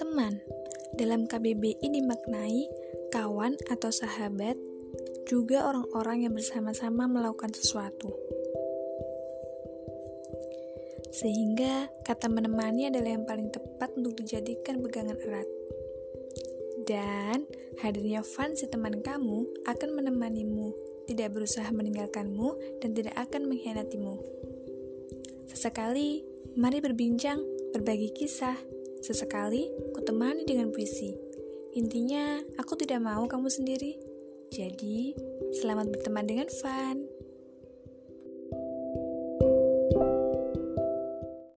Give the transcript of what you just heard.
Teman, dalam KBBI dimaknai kawan atau sahabat, juga orang-orang yang bersama-sama melakukan sesuatu. Sehingga kata menemani adalah yang paling tepat untuk dijadikan pegangan erat. Dan hadirnya fun si teman kamu akan menemanimu, tidak berusaha meninggalkanmu dan tidak akan mengkhianatimu. Sesekali, mari berbincang, berbagi kisah. Sesekali, kutemani dengan puisi. Intinya, aku tidak mau kamu sendiri. Jadi, selamat berteman dengan Fun.